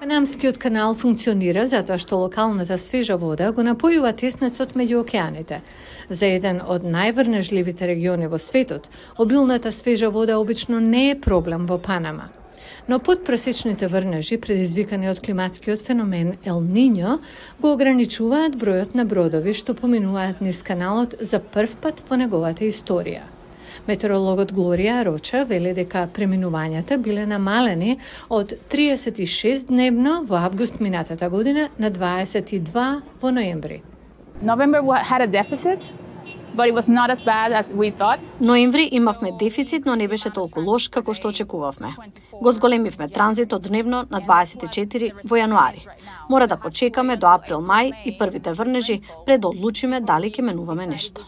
Панамскиот канал функционира затоа што локалната свежа вода го напојува теснецот меѓу океаните. За еден од најврнежливите региони во светот, обилната свежа вода обично не е проблем во Панама. Но подпресечните врнежи, предизвикани од климатскиот феномен Ел Ниньо, го ограничуваат бројот на бродови што поминуваат низ каналот за прв пат во неговата историја. Метеорологот Глорија Роча вели дека преминувањата биле намалени од 36 дневно во август минатата година на 22 во ноември. November had a deficit, but it was not as bad as we thought. Ноември имавме дефицит, но не беше толку лош како што очекувавме. Го зголемивме транзитот дневно на 24 во јануари. Мора да почекаме до април-мај и првите врнежи пред да одлучиме дали ќе менуваме нешто.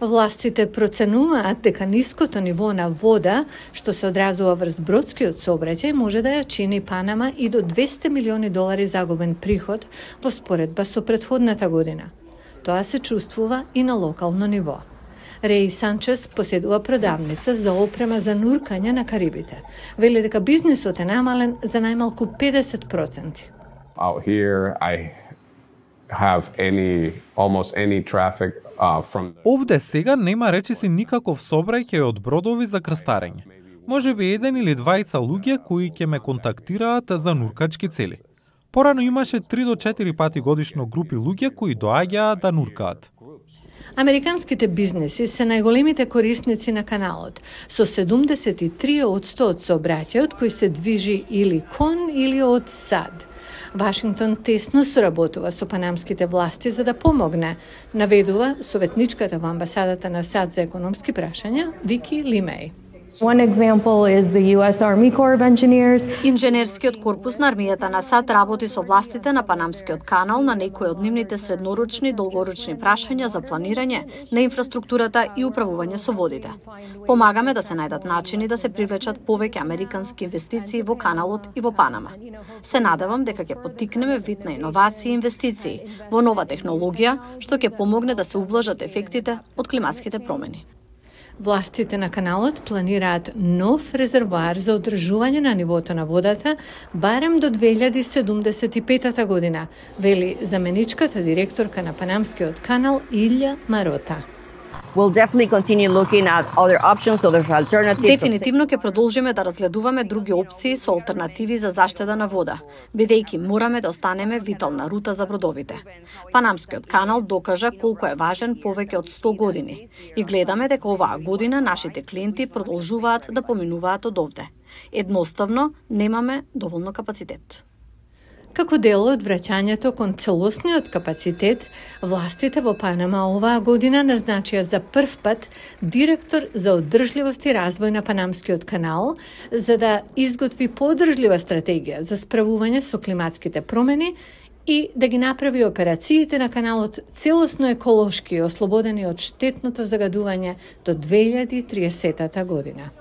Властите проценуваат дека ниското ниво на вода, што се одразува врз бродскиот сообраќај, може да ја чини Панама и до 200 милиони долари загубен приход во споредба со предходната година. Тоа се чувствува и на локално ниво. Реј Санчес поседува продавница за опрема за нуркање на Карибите. Вели дека бизнисот е намален за најмалку 50%. Out here, I have any almost any traffic uh, from the... Овде сега нема речиси никаков собрајќај од бродови за крстарење. Може би еден или двајца луѓе кои ќе ме контактираат за нуркачки цели. Порано имаше 3 до 4 пати годишно групи луѓе кои доаѓаат да нуркаат. Американските бизнеси се најголемите корисници на каналот, со 73% од сообраќајот кој се движи или кон или од сад. Вашингтон тесно соработува со панамските власти за да помогне, наведува советничката во амбасадата на САД за економски прашања Вики Лимеј. One example is the US Army Corps of Engineers. Инженерскиот корпус на армијата на САД работи со властите на Панамскиот канал на некои од нивните среднорочни и долгорочни прашања за планирање на инфраструктурата и управување со водите. Помагаме да се најдат начини да се привлечат повеќе американски инвестиции во каналот и во Панама. Се надевам дека ќе поттикнеме вид на иновации и инвестиции во нова технологија што ќе помогне да се ублажат ефектите од климатските промени. Властите на каналот планираат нов резервоар за одржување на нивото на водата барем до 2075 година, вели заменичката директорка на Панамскиот канал Илја Марота. We'll definitely continue looking at other options, other alternatives. Дефинитивно ќе продолжиме да разгледуваме други опции со алтернативи за заштеда на вода, бидејќи мораме да останеме витална рута за бродовите. Панамскиот канал докажа колку е важен повеќе од 100 години и гледаме дека оваа година нашите клиенти продолжуваат да поминуваат од овде. Едноставно немаме доволно капацитет. Како дел од враќањето кон целосниот капацитет, властите во Панама оваа година назначија за прв пат директор за одржливост и развој на Панамскиот канал за да изготви подржлива стратегија за справување со климатските промени и да ги направи операциите на каналот целосно еколошки и ослободени од штетното загадување до 2030 година.